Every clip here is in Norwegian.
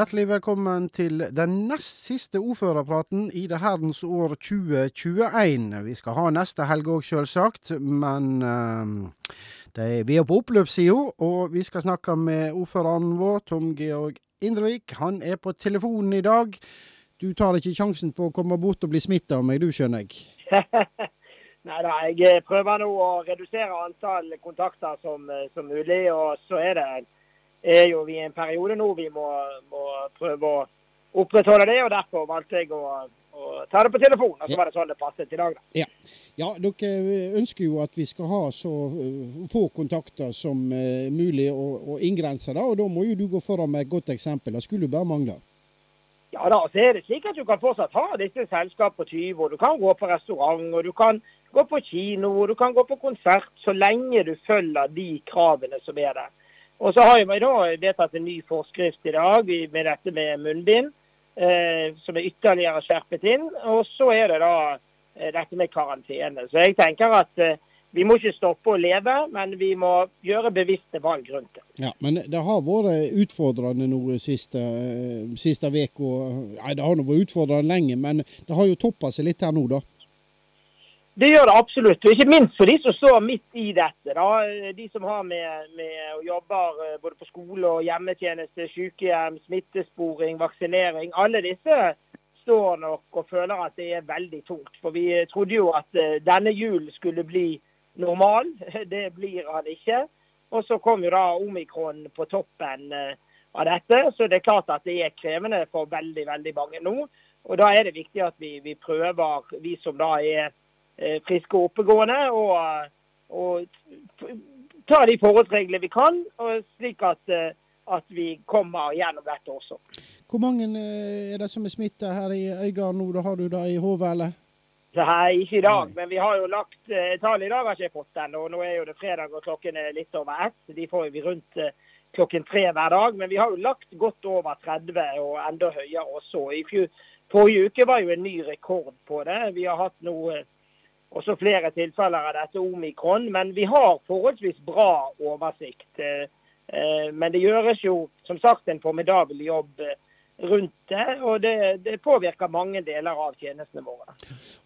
Hjertelig velkommen til den nest siste ordførerpraten i det herdens år 2021. Vi skal ha neste helg òg, sjølsagt, men uh, er, vi er på oppløpssida, og vi skal snakke med ordføreren vår, Tom Georg Indrevik. Han er på telefonen i dag. Du tar ikke sjansen på å komme bort og bli smitta av meg, du skjønner jeg? Nei da, jeg prøver nå å redusere antall kontakter som, som mulig. Og så er det er jo vi i en periode nå vi må, må, prøve å opprettholde det. og Derfor valgte jeg å, å ta det på telefon. Og så var det sånn det passet i dag. Da. Ja. ja. dere ønsker jo at vi skal ha så uh, få kontakter som uh, mulig og, og inngrense det. Og da må jo du gå foran med et godt eksempel. Det skulle bare mangle. Ja da, så er det slik at du kan fortsatt ha disse selskap på 20, og du kan gå på restaurant, og du kan gå på kino, og du kan gå på konsert, så lenge du følger de kravene som er der. Og så har vi da vedtatt en ny forskrift i dag med dette med munnbind, eh, som er ytterligere skjerpet inn. Og så er det da eh, dette med karantene. Så jeg tenker at eh, vi må ikke stoppe å leve, men vi må gjøre bevisste valg rundt det. Ja, Men det har vært utfordrende nå siste, eh, uka. Nei, det har nå vært utfordrende lenge, men det har jo toppa seg litt her nå, da. Det gjør det absolutt. Ikke minst for de som står midt i dette. Da. De som har med, med jobber eh, både på skole og hjemmetjeneste, sykehjem, smittesporing, vaksinering. Alle disse står nok og føler at det er veldig tungt. For vi trodde jo at eh, denne julen skulle bli normal. Det blir han ikke. Og så kom jo da omikron på toppen eh, av dette. Så det er klart at det er krevende for veldig, veldig mange nå. Og da er det viktig at vi, vi prøver, vi som da er friske og oppegående. Og, og ta de forholdsreglene vi kan, slik at, eh, at, vi kommer gjennom dette også. Hvor mange eh, er det som er smitta her i Øygarden nå? Da har du det i hodet, eller? Nei, ikke i dag, Nei. men vi har jo lagt Tallet i dag har ikke jeg fått ennå. Nå er jo det fredag og klokken er litt over ett. De får vi rundt klokken tre hver dag. Men vi har jo lagt godt over 30 og enda høyere også. I forrige uke var jo en ny rekord på det. Vi har hatt noe også flere tilfeller av dette omikron. Men vi har forholdsvis bra oversikt. Eh, eh, men det gjøres jo som sagt en formidabel jobb eh, rundt det, og det, det, påvirker mange deler av tjenestene våre.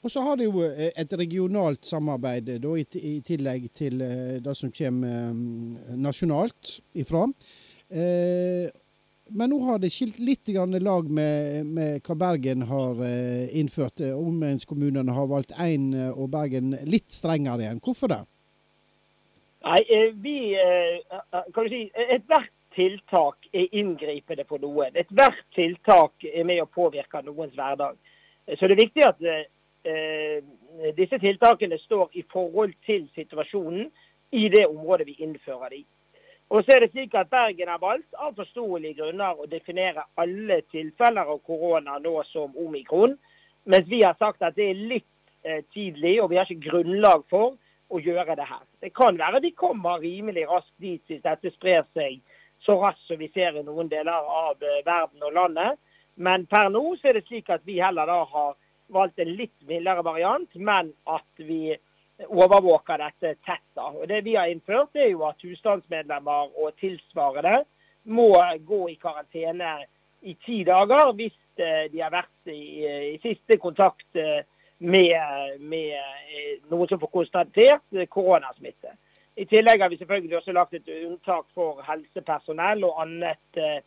Og Så har det jo et regionalt samarbeid da, i, tillegg til det som kommer nasjonalt ifra. Eh, men nå har det skilt litt lag med, med, hva Bergen har eh, innført. Omegnskommunene har valgt én, eh, og Bergen litt strengere igjen. Hvorfor det? Nei, eh, vi kan du si, Ethvert tiltak er inngripende for noen. Ethvert tiltak er med å påvirke noens hverdag. Så det er viktig at eh, disse tiltakene står i forhold til situasjonen i det området vi innfører dem. Og så er det slik at Bergen har valgt av forståelige grunner å definere alle tilfeller av korona nå som omikron, mens vi har sagt at det er litt eh, tidlig, og vi har ikke grunnlag for å gjøre det her. Det kan være de kommer rimelig raskt dit hvis dette sprer seg så raskt som vi ser i noen deler av eh, verden og landet. Men per nå så er det slik at vi heller da har valgt en litt mildere variant, men at vi overvåker dette tett. da. Og Det vi har innført, er jo at husstandsmedlemmer og tilsvarende må gå i karantene i ti dager hvis eh, de har vært i, i siste kontakt eh, med, med, eh, noen som får konstatert koronasmitte. I tillegg har vi selvfølgelig også lagt et unntak for helsepersonell og annet eh,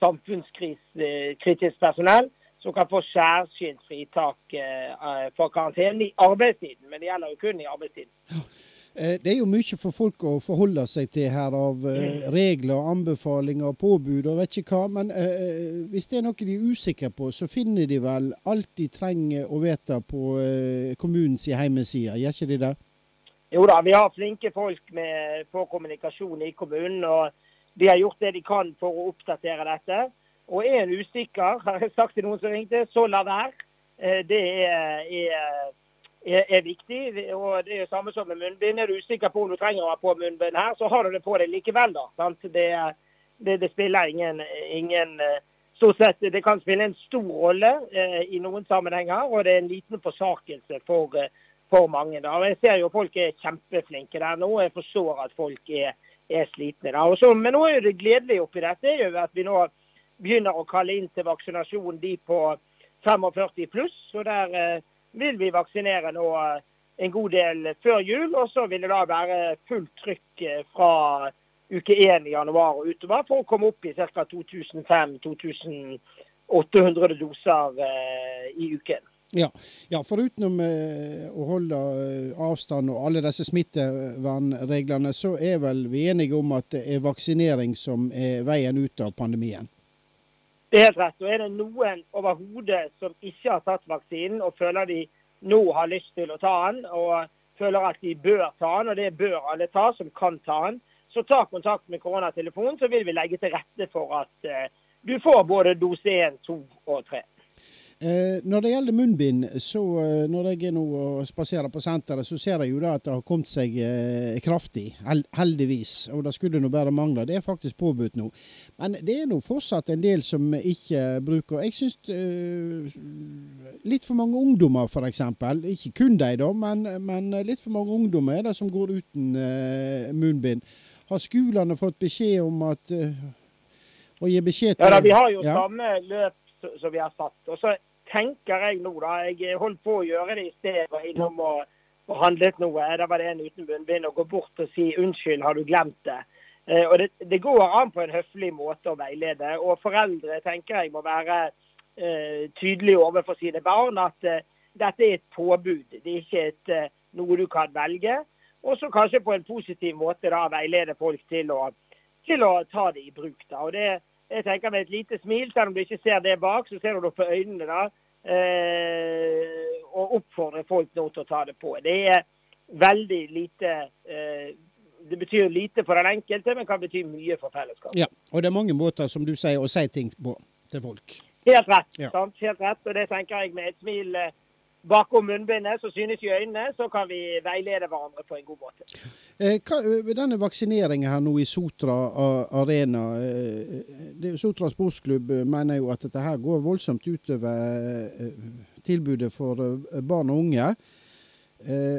samfunnskritisk personell som kan få særskilt fritak uh, for karantene i arbeidstiden. Men det gjelder jo kun i arbeidstiden. Ja. Eh, det er jo mye for folk å forholde seg til her av uh, regler, anbefalinger, påbud og vet ikke hva. Men eh, hvis det er noe de er usikre på, så finner de vel alt de trenger å vite på kommunens hjemmeside, gjør ikke de det? Jo da, vi har flinke folk med, på kommunikasjon i kommunen. og De har gjort det de kan for å oppdatere dette. Og er en usikker, har jeg sagt til noen som ringte, så la være. Eh, det er, er, er, viktig. og Det er jo samme som med munnbind. Er du usikker på om du trenger å ha på munnbind her, så har du det på deg likevel. da. Det, det, det, spiller ingen, ingen eh, stort sett, Det kan spille en stor rolle eh, i noen sammenhenger, og det er en liten forsakelse for, for mange. da. Jeg ser jo folk er kjempeflinke der nå. Jeg forstår at folk er, er slitne. da. Også, men nå er det gledelige oppi dette er jo at vi nå begynner å kalle inn til vaksinasjon de på 45 pluss. Så der vil vi vaksinere nå en god del før jul. Og så vil det da være fullt trykk fra uke 1 i januar og utover for å komme opp i ca. 2500-2800 doser i uken. Ja, ja forutenom eh, å holde eh, avstand og alle disse smittevernreglene, så er vel vi enige om at det er vaksinering som er veien ut av pandemien? Det er helt rett. Og er det noen overhodet som ikke har tatt vaksinen og føler de nå har lyst til å ta den, og føler at de bør ta den, og det bør alle ta som kan ta den, så ta kontakt med koronatelefonen, så vil vi legge til rette for at uh, du får både dose 1, 2 og 3. Eh, når det gjelder munnbind, så eh, når jeg er nå og spaserer på senteret, så ser jeg jo da at det har kommet seg eh, kraftig. Heldigvis. Og det skulle nå bare mangle. Det er faktisk påbudt nå. Men det er nå fortsatt en del som ikke bruker Jeg syns eh, litt for mange ungdommer, f.eks. Ikke kun de, da, men, men, litt for mange ungdommer er det som går uten uh, munnbind. Har skolene fått beskjed om at uh, Å gi beskjed til Ja da, vi har jo ja. samme løp som vi har satt. Og så tenker jeg nå, da. Jeg holdt på å gjøre det i sted. Var innom og, og handlet noe. Da var det en uten munnbind. Å gå bort og si 'unnskyld, har du glemt det'? Eh, og det, det, går an på en høflig måte å veilede. Og foreldre tenker jeg må være eh, tydelige overfor sine barn at eh, dette er et påbud. Det er ikke et, eh, noe du kan velge. Og så kanskje på en positiv måte da veilede folk til å, til å ta det i bruk. da. Og det jeg tenker med et lite smil, selv om du ikke ser det bak, så ser du det på øynene. da, eh, Og oppfordrer folk nå til å ta det på. Det er veldig lite eh, Det betyr lite for den enkelte, men kan bety mye for fellesskapet. Ja, og det er mange måter, som du sier, å si ting på til folk. Helt rett. Ja. sant? Helt rett, Og det tenker jeg med et smil eh, bakom munnbindet så synes i øynene, så kan vi veilede hverandre på en god måte. Eh, hva, eh, denne vaksineringen her nå i Sotra Arena, eh, Sotra sportsklubb mener jo at dette her går voldsomt utover tilbudet for barn og unge.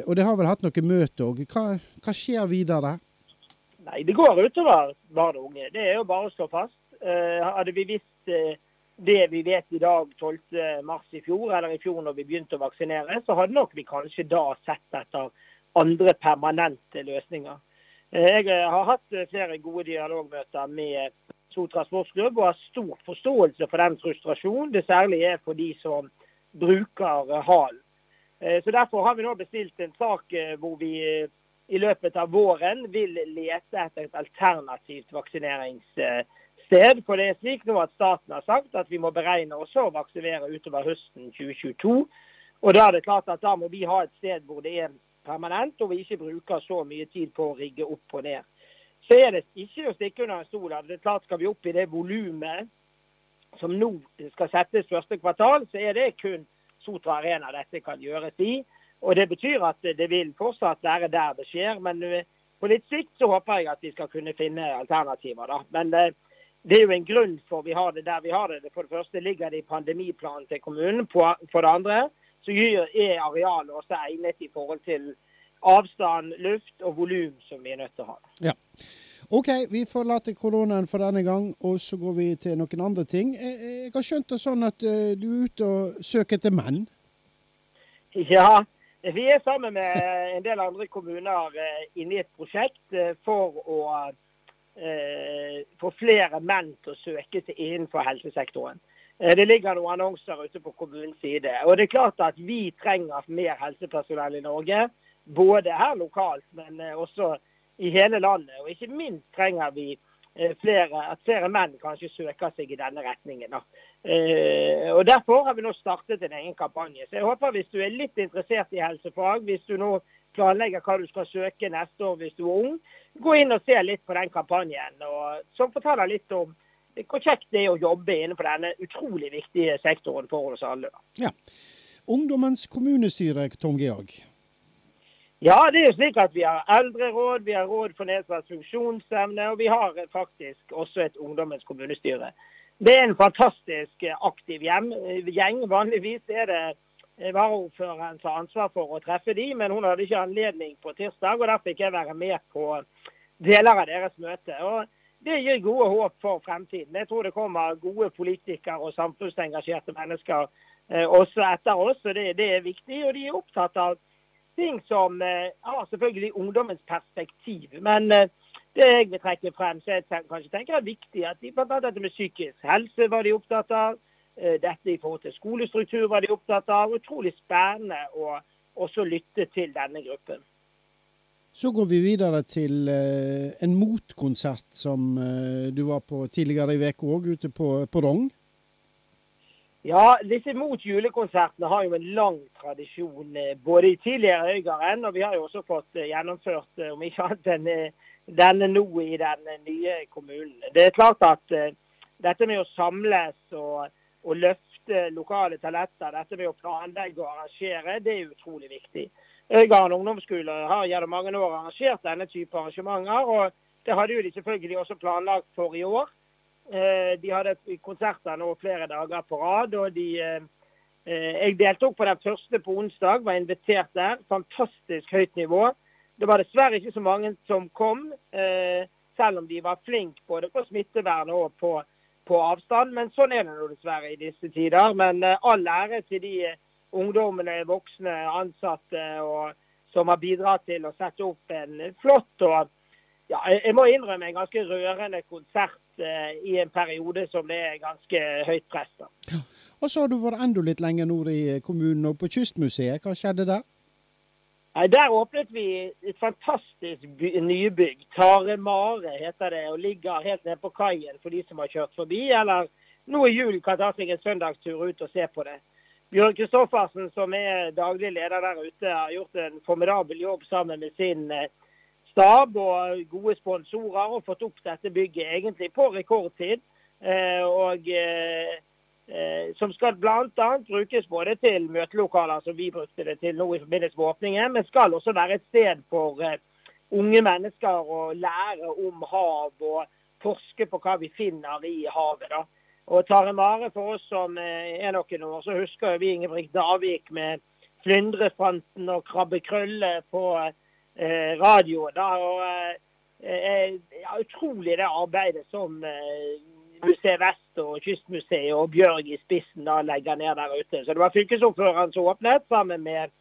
Og det har vel hatt noe møte òg. Hva, hva, skjer videre? Nei, Det går utover barn og unge. Det er jo bare å slå fast. Hadde vi visst det vi vet i dag 12.3 i fjor, eller i fjor når vi begynte å vaksinere, så hadde nok vi kanskje da sett etter andre permanente løsninger. Eh, jeg eh, har hatt eh, flere gode dialogmøter med Sotra sportsklubb og har stor forståelse for den frustrasjonen det særlig er for de som bruker halen. Så Derfor har vi nå bestilt en sak hvor vi i løpet av våren vil lete etter et alternativt vaksineringssystem sted. For det er slik nå at staten har sagt at vi må beregne også å vaksinere utover høsten 2022. Og da er det klart at da må vi ha et sted hvor det er permanent, og vi ikke bruker så mye tid på å rigge opp og ned. Så er det ikke å stikke under en stol at det er klart skal vi opp i det volumet som nå skal settes første kvartal, så er det kun Sotra Arena dette kan gjøres i. Og Det betyr at det vil fortsatt være der det skjer. Men eh, på litt sikt så håper jeg at vi skal kunne finne alternativer. da. Men eh, det er jo en grunn for vi har det der vi har det. For det første ligger det i pandemiplanen til kommunen. For det andre så er arealet også egnet i forhold til avstand, luft og volum som vi er nødt til å ha. Ja. OK, vi forlater koronaen for denne gang, og så går vi til noen andre ting. Jeg har skjønt det sånn at eh, du er ute og søker etter menn? Ja, vi er sammen med en del andre kommuner eh, inne i et prosjekt eh, for å få flere menn til å søke til innenfor helsesektoren. Eh, det ligger noen annonser ute på kommunens side. Og det er klart at vi trenger mer helsepersonell i Norge. Både her lokalt, men eh, også i hele landet. Og ikke minst trenger vi eh, flere, at flere menn kanskje søker seg i denne retningen. Da. og Derfor har vi nå startet en egen kampanje. Så jeg håper hvis du er litt interessert i helsefag, hvis du nå planlegger hva du skal søke neste år hvis du er ung, gå inn og se litt på den kampanjen. Og, som forteller litt om hvor kjekt det er å jobbe innenfor denne utrolig viktige sektoren for oss alle. Ja. Ungdommens kommunestyre, Tom Georg? Ja, det er jo slik at vi har eldreråd, vi har råd for nedsatt funksjonsevne, og vi har faktisk også et ungdommens kommunestyre. Det er en fantastisk aktiv hjem, gjeng. Vanligvis er det varaordføreren som ansvar for å treffe de, men hun hadde ikke anledning på tirsdag. og Der fikk jeg være med på deler av deres møte. Og det gir gode håp for fremtiden. Jeg tror det kommer gode politikere og samfunnsengasjerte mennesker også etter oss, og det, det, er viktig. Og de er opptatt av ting som har selvfølgelig ungdommens perspektiv. Men det jeg vil trekke frem, så jeg kanskje tenker er viktig, at de bl.a. dette med psykisk helse var de opptatt av. Dette i forhold til skolestruktur var de opptatt av. Utrolig spennende å også lytte til denne gruppen. Så går vi videre til uh, en motkonsert som uh, du var på tidligere i uka òg, ute på, på, Rong. Ja, disse mot julekonsertene har jo en lang tradisjon både i tidligere Øygarden, og vi har jo også fått gjennomført om ikke annet enn denne nå i den nye kommunen. Det er klart at dette med å samles og, og løfte lokale talenter, dette med å planlegge og arrangere, det er utrolig viktig. Øygarden ungdomsskole har gjennom mange år arrangert denne type arrangementer. og Det hadde jo de selvfølgelig også planlagt for i år. Eh, de hadde konserter nå flere dager på rad. og de, eh, Jeg deltok på den første på onsdag, var invitert der. Fantastisk høyt nivå. Det var dessverre ikke så mange som kom, eh, selv om de var flinke både på smittevern og på, på avstand. Men sånn er det nå dessverre i disse tider. Men all ære til de ungdommene, voksne, ansatte og, som har bidratt til å sette opp en flott og ja, jeg må innrømme en ganske rørende konsert eh, i en periode som det er ganske høyt press. Ja. Og så har du vært enda litt lenger nord i kommunen og på Kystmuseet. Hva skjedde der? Nei, Der åpnet vi et fantastisk nybygg. Tare Mare heter det, og ligger helt nede på kaien for de som har kjørt forbi. Eller nå i jul kan ta seg en søndagstur ut og se på det. Bjørn Kristoffersen, som er daglig leder der ute, har gjort en formidabel jobb sammen med sin eh, stab og gode sponsorer og fått opp dette bygget egentlig på rekordtid. Eh, og eh, som skal bl.a. brukes både til møtelokaler, som vi brukte det til nå i forbindelse med åpningen, men skal også være et sted for unge mennesker å lære om hav og forske på hva vi finner i havet. da. Og Tare Mare, for oss som eh, er noen år, så husker vi Ingebrigt Davik med Flyndrefanten og Krabbekrølle på eh, radio. Da, og, eh, ja, utrolig det arbeidet som eh, Museet Vest og Kystmuseet og Bjørg i spissen da legger ned der ute. Så det var fylkesordføreren som åpnet, sammen med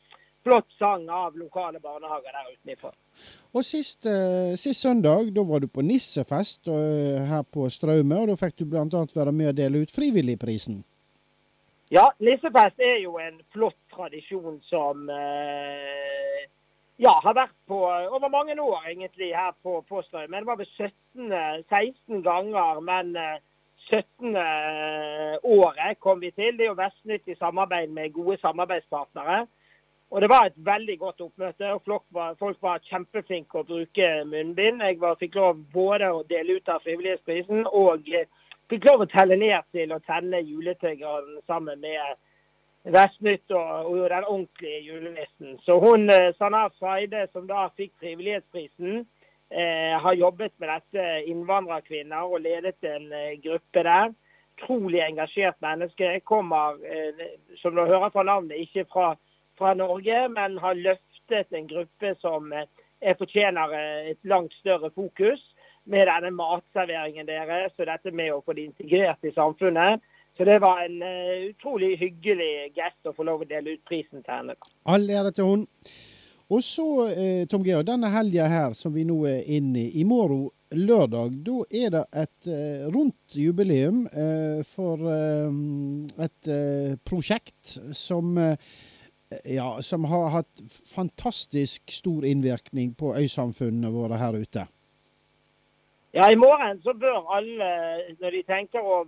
flott sang av lokale barnehager der utenfor. Og sist, eh, sist, søndag da var du på nissefest uh, her på Straume, og da fikk du bl.a. være med å dele ut Frivilligprisen. Ja, nissefest er jo en flott tradisjon som uh, ja, har vært på over mange år egentlig her på, på Men Det var vel 17, 16 ganger, men 17. året kom vi til. Det er jo Vestnytt i samarbeid med gode samarbeidspartnere. Og Det var et veldig godt oppmøte. og Folk var, kjempeflinke å bruke munnbind. Jeg var, fikk lov både å dele ut av Frivillighetsprisen og eh, fikk lov å telle ned til å tenne juletriggeren sammen med Vestnytt og, og den ordentlige julenissen. Så hun Sanaf Sanna som da fikk Frivillighetsprisen, eh, har jobbet med dette innvandrerkvinner og ledet en eh, gruppe der. Trolig engasjert menneske. Kommer, eh, som du hører fra navnet, ikke fra fra Norge, men har løftet en gruppe som eh, fortjener eh, et langt større fokus med denne matserveringen deres og dette med å få de integrert i samfunnet. Så det var en uh, utrolig hyggelig gest å få lov å dele ut prisen til henne. All ære til hun. Og så, eh, Tom Georg, denne helga her som vi nå er inne i, i morgen lørdag, da er det et eh, rundt jubileum eh, for et prosjekt som ja, som har hatt fantastisk stor innvirkning på øysamfunnene våre her ute? Ja, I morgen så bør alle, når de over,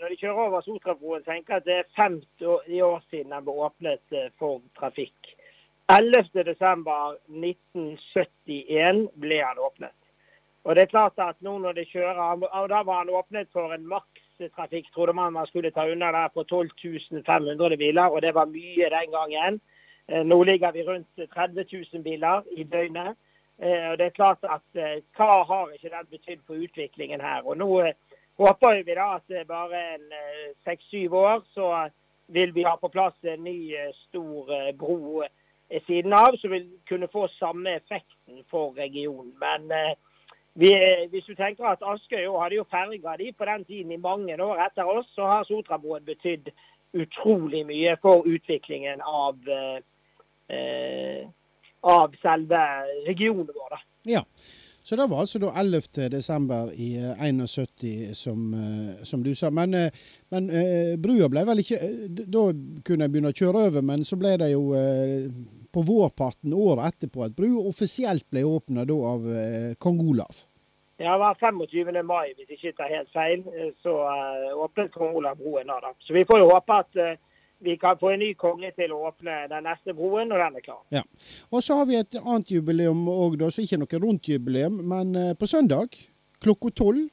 når de kjører over Sotrafroen, tenke at det er 50 år siden den ble åpnet eh, for trafikk. 11.12.1971 ble den åpnet. Og det er klart at nå når de kjører, og Da var den åpnet for en maks trafikk trodde man man skulle ta unna der på 12 500 biler, og det var mye den gangen. Eh, nå ligger vi rundt 30 000 biler i døgnet. Eh, og det er klart at eh, Hva har ikke den betydd for utviklingen her? Og Nå håper vi da at bare en seks-syv år så vil vi ha på plass en ny stor bro siden av, som vil kunne få samme effekten for regionen. Men vi, hvis du tenker at Askøy hadde jo ferga de på den tiden i mange år etter oss, så har Sotrabroen betydd utrolig mye for utviklingen av, eh, av selve regionen vår. da. Ja. Så det var altså da 11. desember i 71, som, som du sa. Men, men brua ble vel ikke Da kunne jeg begynne å kjøre over, men så ble det jo på vårparten året etterpå at brua offisielt ble åpna av kong Olav. Ja, det var 25. mai, hvis jeg ikke tar helt feil. Så åpnet kong Olav broen da. da. Så vi får jo håpe at vi kan få en ny konge til å åpne den neste broen når den er klar. Ja. Og så har vi et annet jubileum òg, så ikke noe rundt jubileum. Men på søndag klokka tolv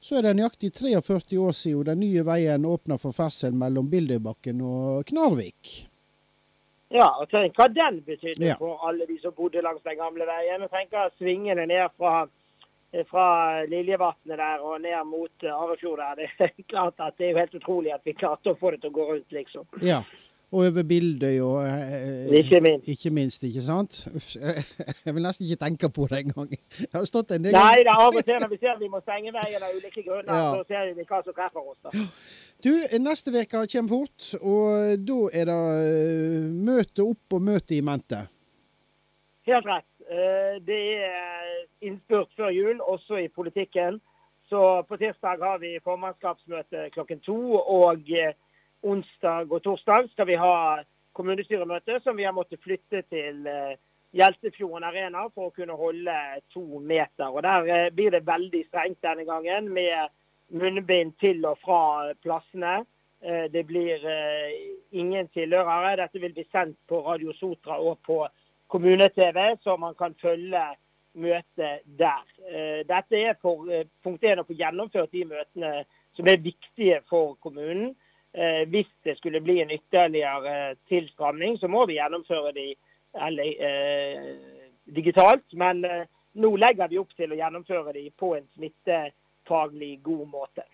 så er det nøyaktig 43 år siden den nye veien åpna for ferdsel mellom Bildøybakken og Knarvik. Ja, og tenk hva den betydde ja. for alle de som bodde langs den gamle veien. Og tenk svingene ned fra fra Liljevatnet der og ned mot Arefjord der. Det er klart at det er jo helt utrolig at vi klarte å få det til å gå rundt, liksom. Ja, og over Bildøy og eh, ikke, minst. ikke minst. Ikke sant? Jeg vil nesten ikke tenke på det engang. Jeg har stått en del Nei, det er av og til når vi ser vi må stenge veien av ulike grunner, ja. så ser vi hva som treffer oss. da. Du, neste uke kommer fort, og da er det møte opp og møte i mente. Helt rett. Uh, det er innspurt før jul, også i politikken. Så på tirsdag har vi formannskapsmøte klokken to. Og eh, onsdag og torsdag skal vi ha kommunestyremøte som vi har måttet flytte til eh, Hjeltefjorden Arena for å kunne holde to meter. Og Der eh, blir det veldig strengt denne gangen med munnbind til og fra plassene. Det blir ingen tilhørere. Dette vil bli sendt på Radio Sotra og på kommune-TV, så man kan følge møtet der. Eh, dette er for eh, punkt 1 å få gjennomført de møtene som er viktige for kommunen. Eh, hvis det skulle bli en ytterligere tilstramning, så må vi gjennomføre de eller, digitalt. Men nå legger vi opp til å gjennomføre de på en smittefaglig god måte.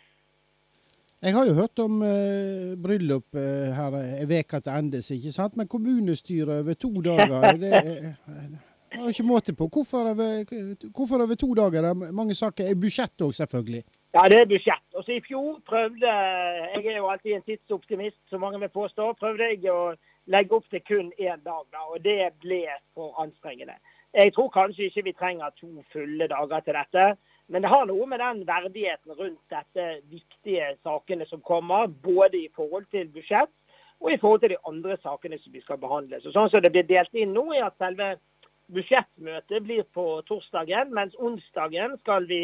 Jeg har jo hørt om uh, bryllup uh, her ei uke til endes, ikke sant? Men kommunestyret over to dager det, det er ikke måte på. Hvorfor over, hvorfor over to dager? Er mange saker. Er budsjett òg, selvfølgelig? Ja, det er budsjett. Og så I fjor prøvde Jeg er jo alltid en tidsoptimist, som mange vil påstå. Prøvde jeg å legge opp til kun én dag, da, og det ble for anstrengende. Jeg tror kanskje ikke vi trenger to fulle dager til dette. Men det har noe med den verdigheten rundt dette viktige sakene som kommer, både i forhold til budsjett og i forhold til de andre sakene som vi skal behandle. Så sånn som det blir delt inn nå, er at selve budsjettmøtet blir på torsdagen, mens onsdagen skal vi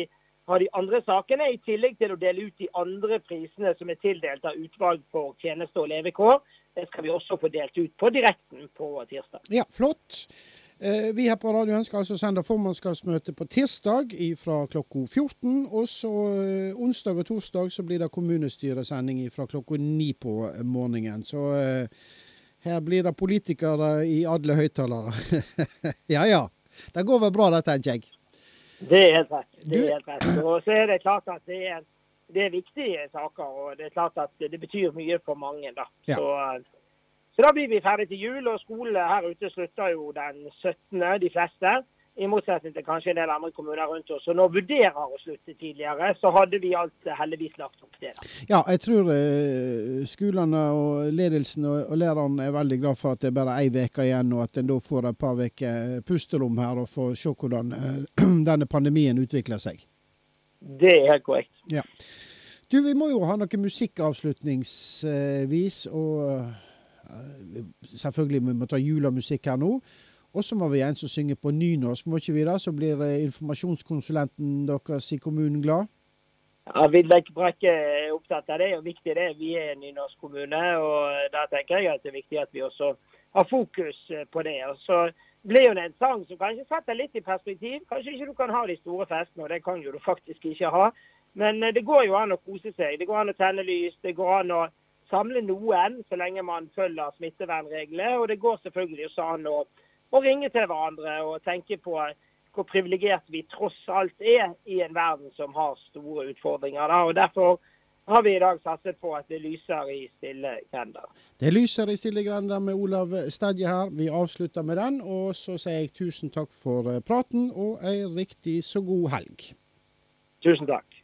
ha de andre sakene, i tillegg til å dele ut de andre prisene som er tildelt av utvalg for tjeneste og levekår. Det skal vi også få delt ut på direkten på tirsdag. Ja, flott. Eh, vi her på Radio ønsker altså sende formannskapsmøte på tirsdag fra klokka 14. Og så eh, onsdag og torsdag så blir det kommunestyresending fra klokka 9 på morgenen. Så eh, her blir det politikere i alle høyttalere. ja ja. Det går vel bra, det, tenker jeg. Det er helt rett. Det er helt rett. Og så er det klart at det er, det er viktige saker, og det er klart at det betyr mye for mange. da. Ja. Så, så, da blir vi ferdig til jul, og skole her ute slutter jo den 17., de fleste. I motsetning til kanskje en del andre kommuner rundt oss. som nå vurderer å slutte tidligere, så hadde vi alt heldigvis lagt opp til det. Ja, jeg tror eh, skolene og ledelsen og, lærerne er veldig glad for at det er bare ei uke igjen, og at en da får et par uker pusterom her og får se hvordan eh, denne pandemien utvikler seg. Det er helt korrekt. Ja. Du, vi må jo ha noe musikk avslutningsvis, og selvfølgelig vi må ta julemusikk her nå. Og så må vi en som synger på nynorsk, må ikke vi da? Så blir eh, informasjonskonsulenten deres i kommunen glad? Ja, Vidlek Brekke er opptatt av det, og viktig det. Vi er en nynorsk kommune, og da tenker jeg at det er viktig at vi også har fokus eh, på det. Og så blir jo det en sang som kanskje setter litt i perspektiv. Kanskje ikke du kan ha de store festene, og det kan jo du faktisk ikke ha. Men eh, det går jo an å kose seg. Det går an å tenne lys. Det går an å samle noen så lenge man følger smittevernreglene. Og det går selvfølgelig også an å å ringe til hverandre og tenke på hvor privilegert vi tross alt er i en verden som har store utfordringer. Da. Og Derfor har vi i dag satset på at det lyser i stille grender. Det lyser i stille grender med Olav Stedje her. Vi avslutter med den, og så sier jeg tusen takk for praten og ei riktig så god helg. Tusen takk.